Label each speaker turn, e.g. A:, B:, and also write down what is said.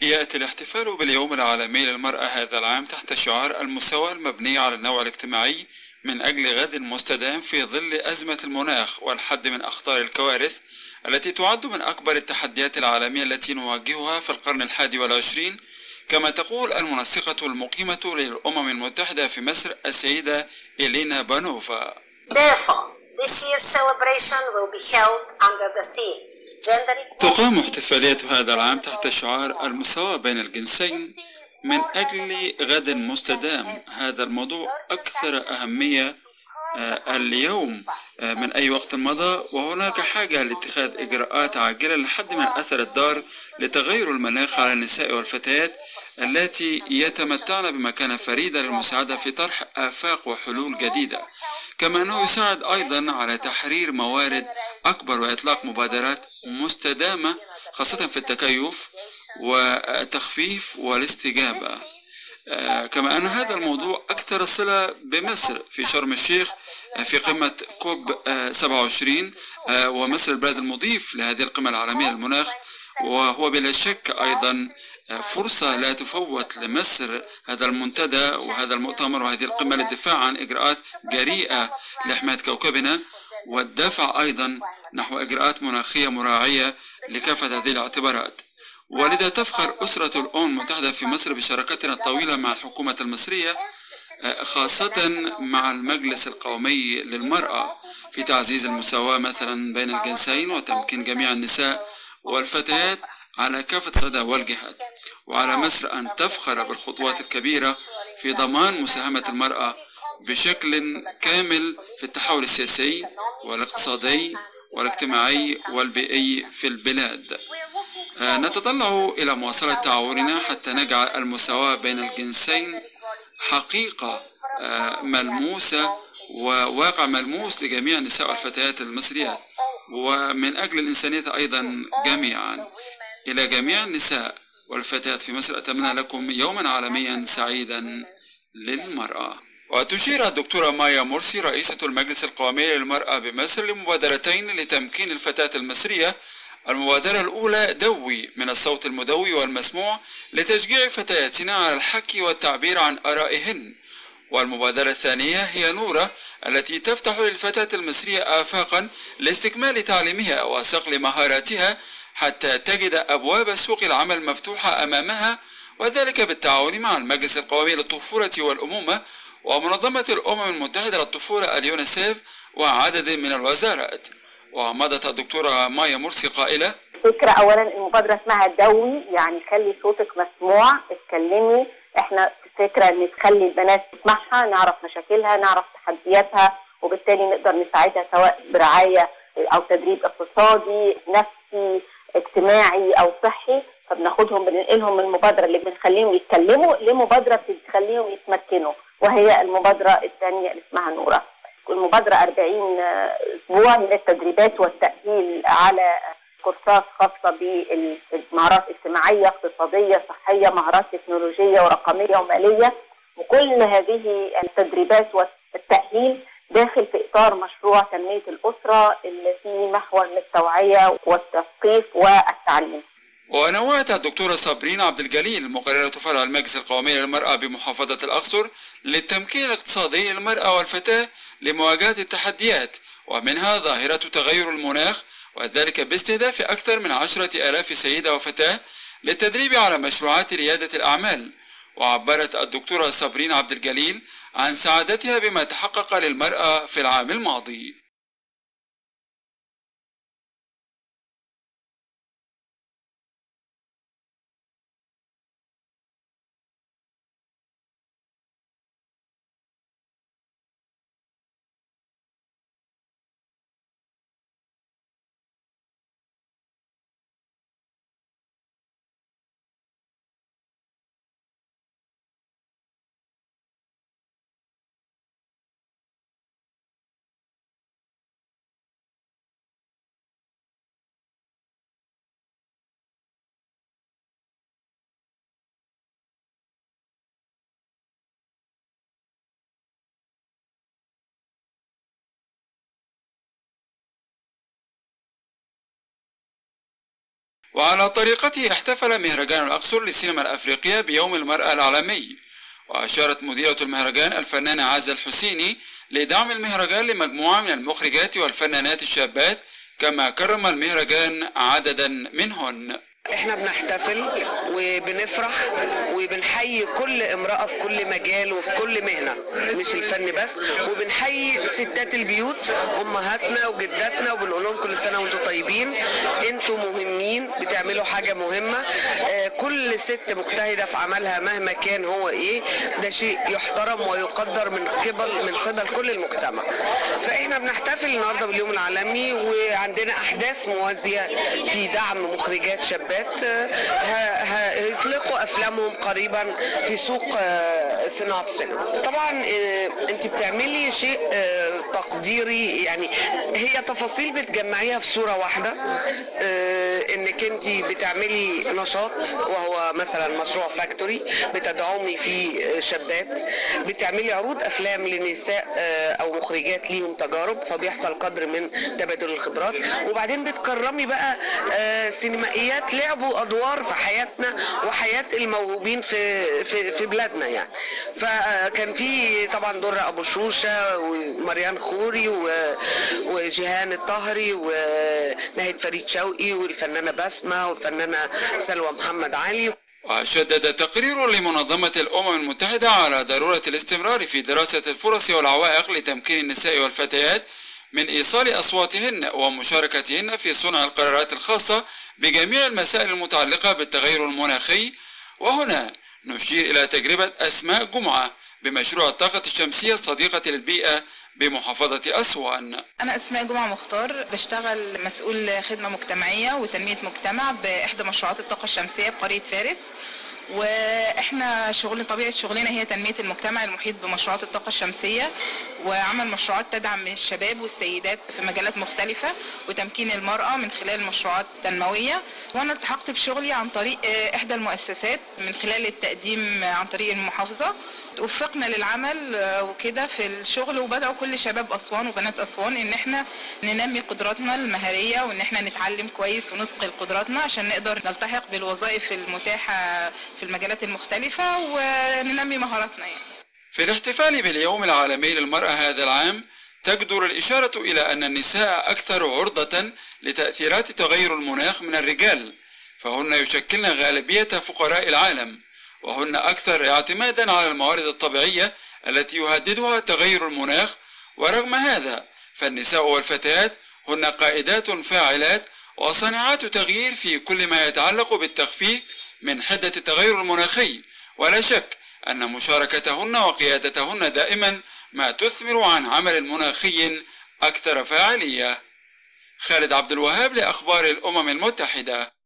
A: يأتي الاحتفال باليوم العالمي للمرأة هذا العام تحت شعار المساواة المبنية على النوع الاجتماعي من أجل غد مستدام في ظل أزمة المناخ والحد من أخطار الكوارث التي تعد من أكبر التحديات العالمية التي نواجهها في القرن الحادي والعشرين كما تقول المنسقة المقيمة للأمم المتحدة في مصر السيدة إلينا بانوفا
B: Therefore, this year's celebration will be held under the theme.
A: تقام احتفالية هذا العام تحت شعار المساواة بين الجنسين من أجل غد مستدام. هذا الموضوع أكثر أهمية آه، اليوم آه، من أي وقت مضى. وهناك حاجة لاتخاذ إجراءات عاجلة لحد من أثر الضار لتغير المناخ على النساء والفتيات التي يتمتعن بمكانة فريدة للمساعدة في طرح آفاق وحلول جديدة. كما أنه يساعد أيضا على تحرير موارد أكبر وإطلاق مبادرات مستدامة خاصة في التكيف والتخفيف والاستجابة. آه، كما أن هذا الموضوع أكثر صلة بمصر في شرم الشيخ آه، في قمة كوب آه، 27 آه، ومصر البلد المضيف لهذه القمة العالمية للمناخ وهو بلا شك أيضا فرصة لا تفوت لمصر هذا المنتدى وهذا المؤتمر وهذه القمة للدفاع عن إجراءات جريئة لحماية كوكبنا والدفع أيضا نحو إجراءات مناخية مراعية لكافة هذه الاعتبارات. ولذا تفخر أسرة الأمم المتحدة في مصر بشراكتنا الطويلة مع الحكومة المصرية خاصة مع المجلس القومي للمرأة في تعزيز المساواة مثلا بين الجنسين وتمكين جميع النساء والفتيات على كافة الصعدة والجهات وعلى مصر أن تفخر بالخطوات الكبيرة في ضمان مساهمة المرأة بشكل كامل في التحول السياسي والاقتصادي والاجتماعي والبيئي في البلاد. آه، نتطلع إلى مواصلة تعاوننا حتى نجعل المساواة بين الجنسين حقيقة آه، ملموسة وواقع ملموس لجميع النساء والفتيات المصريات. ومن أجل الإنسانية أيضا جميعا. إلى جميع النساء. والفتيات في مصر أتمنى لكم يوما عالميا سعيدا للمرأة. وتشير الدكتورة مايا مرسي رئيسة المجلس القومي للمرأة بمصر لمبادرتين لتمكين الفتاة المصرية. المبادرة الأولى دوي من الصوت المدوي والمسموع لتشجيع فتياتنا على الحكي والتعبير عن آرائهن. والمبادرة الثانية هي نورة التي تفتح للفتاة المصرية آفاقا لاستكمال تعليمها وصقل مهاراتها حتى تجد أبواب سوق العمل مفتوحة أمامها وذلك بالتعاون مع المجلس القومي للطفولة والأمومة ومنظمة الأمم المتحدة للطفولة اليونيسيف وعدد من الوزارات. ومضت الدكتورة مايا مرسي قائلة
C: فكرة أولا المبادرة اسمها دوي يعني خلي صوتك مسموع اتكلمي. إحنا فكرة إن تخلي البنات تسمعها نعرف مشاكلها نعرف تحدياتها وبالتالي نقدر نساعدها سواء برعاية أو تدريب اقتصادي نفسي اجتماعي أو صحي فبناخدهم بننقلهم من المبادرة اللي بنخليهم يتكلموا لمبادرة بتخليهم يتمكنوا وهي المبادرة الثانية اللي اسمها نورة المبادرة 40 أسبوع من التدريبات والتأهيل على كورسات خاصة بالمهارات اجتماعية اقتصادية صحية مهارات تكنولوجية ورقمية ومالية. وكل هذه التدريبات والتأهيل داخل في إطار مشروع تنمية الأسرة اللي فيه محور من التوعية والتثقيف والتعليم.
A: ونوهت الدكتورة صابرين عبد الجليل مقررة فرع المجلس القومي للمرأة بمحافظة الأقصر للتمكين الاقتصادي للمرأة والفتاة لمواجهة التحديات ومنها ظاهرة تغير المناخ وذلك باستهداف أكثر من عشرة آلاف سيدة وفتاة للتدريب على مشروعات ريادة الأعمال. وعبرت الدكتورة صابرين عبد الجليل عن سعادتها بما تحقق للمرأة في العام الماضي. وعلى طريقته احتفل مهرجان الأقصر للسينما الأفريقية بيوم المرأة العالمي. وأشارت مديرة المهرجان الفنانة عزة الحسيني لدعم المهرجان لمجموعة من المخرجات والفنانات الشابات كما كرم المهرجان عددا منهن.
D: إحنا بنحتفل وبنفرح وبنحيي كل امرأة في كل مجال وفي كل مهنة مش الفن بس. وبنحيي ستات البيوت أمهاتنا وجداتنا وبنقول لهم كل سنة وأنتم طيبين. أنتم مهمين بتعملوا حاجة مهمة. آه، كل ست مجتهدة في عملها مهما كان هو إيه ده شيء يحترم ويقدر من قبل من قبل كل المجتمع. فاحنا بنحتفل النهارده باليوم العالمي وعندنا أحداث موازية في دعم مخرجات شابات ه- هيطلقوا أفلامهم قريبا في سوق آه، صناعه السينما. طبعا آه، أنت بتعملي شيء آه، تقديري يعني هي تفاصيل بتجمعيها في صورة واحدة. آه، إنك أنت بتعملي نشاط وهو مثلا مشروع فاكتوري بتدعمي فيه شابات. بتعملي عروض أفلام لنساء أو مخرجات ليهم تجارب فبيحصل قدر من تبادل الخبرات. وبعدين بتكرمي بقى سينمائيات لعبوا ادوار في حياتنا وحياة الموهوبين في في في بلادنا يعني. فكان في طبعا در أبو شوشة ومريان خوري وجيهان الطهري وناهد فريد شوقي والفنانة بسمة والفنانة سلوى محمد علي.
A: وشدد تقرير لمنظمة الأمم المتحدة على ضرورة الاستمرار في دراسة الفرص والعوائق لتمكين النساء والفتيات من إيصال أصواتهن ومشاركتهن في صنع القرارات الخاصة بجميع المسائل المتعلقة بالتغير المناخي. وهنا نشير إلى تجربة أسماء جمعة بمشروع الطاقة الشمسية الصديقة للبيئة بمحافظة أسوان.
E: أنا أسماء جمعة مختار بشتغل مسؤول خدمة مجتمعية وتنمية مجتمع بإحدى مشروعات الطاقة الشمسية بقرية فارس. وإحنا شغل طبيعة شغلنا هي تنمية المجتمع المحيط بمشروعات الطاقة الشمسية. وعمل مشروعات تدعم الشباب والسيدات في مجالات مختلفة وتمكين المرأة من خلال مشروعات تنمويه وأنا التحقت بشغلي عن طريق آه، إحدى المؤسسات من خلال التقديم عن طريق المحافظة وفقنا للعمل آه، وكده في الشغل وبدأوا كل شباب أسوان وبنات أسوان إن إحنا ننمي قدراتنا المهارية وإن إحنا نتعلم كويس ونثقل قدراتنا عشان نقدر نلتحق بالوظائف المتاحة في المجالات المختلفة وننمي مهاراتنا يعني.
A: في الاحتفال باليوم العالمي للمرأة هذا العام تجدر الإشارة إلى أن النساء أكثر عرضة لتأثيرات تغير المناخ من الرجال فهن يشكلن غالبية فقراء العالم وهن أكثر اعتمادا على الموارد الطبيعية التي يهددها تغير المناخ ورغم هذا فالنساء والفتيات هن قائدات فاعلات وصانعات تغيير في كل ما يتعلق بالتخفيف من حدة التغير المناخي ولا شك أن مشاركتهن وقيادتهن دائما ما تثمر عن عمل مناخي أكثر فاعلية. خالد عبد الوهاب لأخبار الأمم المتحدة.